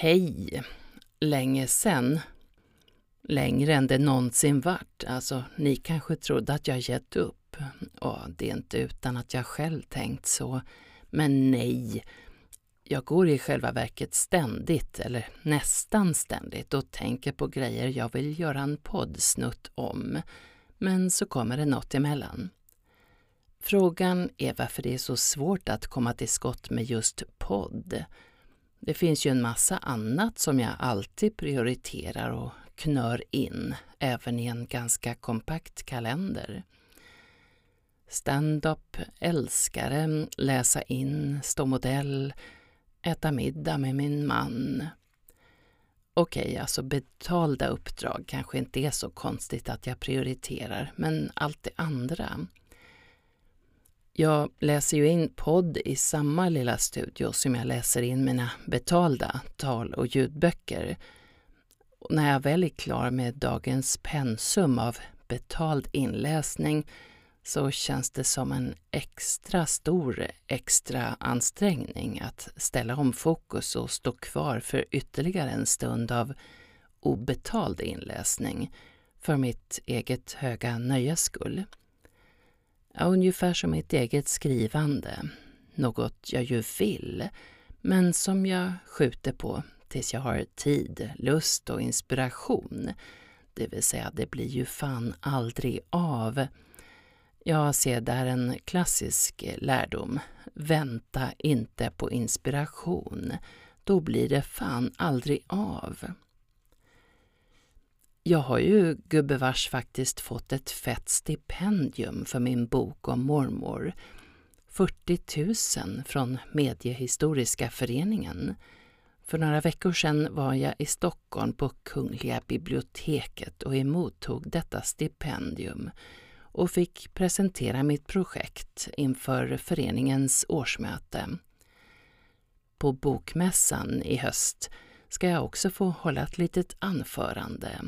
Hej! Länge sen. Längre än det någonsin vart. Alltså, ni kanske trodde att jag gett upp. Och det är inte utan att jag själv tänkt så. Men nej. Jag går i själva verket ständigt, eller nästan ständigt, och tänker på grejer jag vill göra en poddsnutt om. Men så kommer det något emellan. Frågan är varför det är så svårt att komma till skott med just podd. Det finns ju en massa annat som jag alltid prioriterar och knör in, även i en ganska kompakt kalender. Stand-up, älskare, läsa in, stå modell, äta middag med min man. Okej, okay, alltså betalda uppdrag kanske inte är så konstigt att jag prioriterar, men allt det andra. Jag läser ju in podd i samma lilla studio som jag läser in mina betalda tal och ljudböcker. Och när jag väl är klar med dagens pensum av betald inläsning så känns det som en extra stor extra ansträngning att ställa om fokus och stå kvar för ytterligare en stund av obetald inläsning för mitt eget höga nöjes skull. Ja, ungefär som mitt eget skrivande. Något jag ju vill, men som jag skjuter på tills jag har tid, lust och inspiration. Det vill säga, det blir ju fan aldrig av. Jag ser där en klassisk lärdom. Vänta inte på inspiration. Då blir det fan aldrig av. Jag har ju gubbevars faktiskt fått ett fett stipendium för min bok om mormor. 40 000 från Mediehistoriska föreningen. För några veckor sedan var jag i Stockholm på Kungliga biblioteket och emottog detta stipendium och fick presentera mitt projekt inför föreningens årsmöte. På Bokmässan i höst ska jag också få hålla ett litet anförande.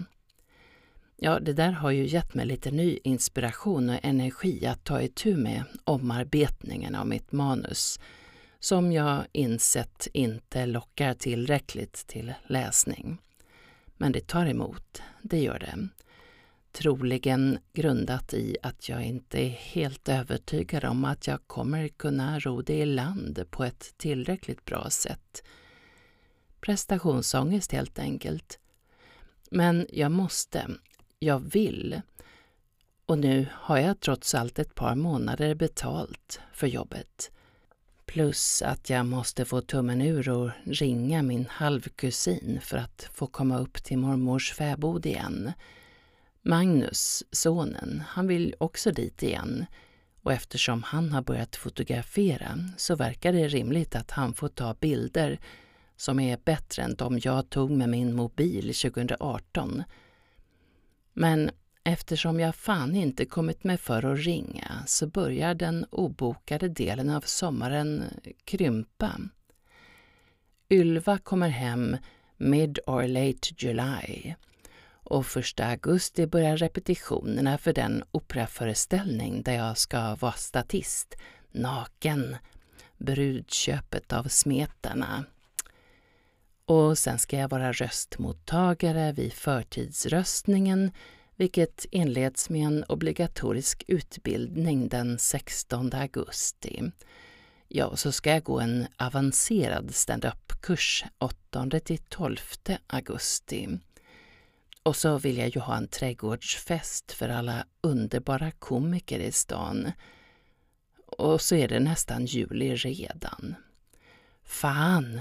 Ja, det där har ju gett mig lite ny inspiration och energi att ta itu med omarbetningen av mitt manus som jag insett inte lockar tillräckligt till läsning. Men det tar emot, det gör det. Troligen grundat i att jag inte är helt övertygad om att jag kommer kunna ro det i land på ett tillräckligt bra sätt. Prestationsångest helt enkelt. Men jag måste, jag vill. Och nu har jag trots allt ett par månader betalt för jobbet. Plus att jag måste få tummen ur och ringa min halvkusin för att få komma upp till mormors fäbod igen. Magnus, sonen, han vill också dit igen. Och eftersom han har börjat fotografera så verkar det rimligt att han får ta bilder som är bättre än de jag tog med min mobil 2018 men eftersom jag fan inte kommit mig för att ringa så börjar den obokade delen av sommaren krympa. Ylva kommer hem mid or late July och första augusti börjar repetitionerna för den operaföreställning där jag ska vara statist, naken, brudköpet av smetarna. Och sen ska jag vara röstmottagare vid förtidsröstningen vilket inleds med en obligatorisk utbildning den 16 augusti. Ja, och så ska jag gå en avancerad stand-up-kurs 8-12 augusti. Och så vill jag ju ha en trädgårdsfest för alla underbara komiker i stan. Och så är det nästan juli redan. Fan,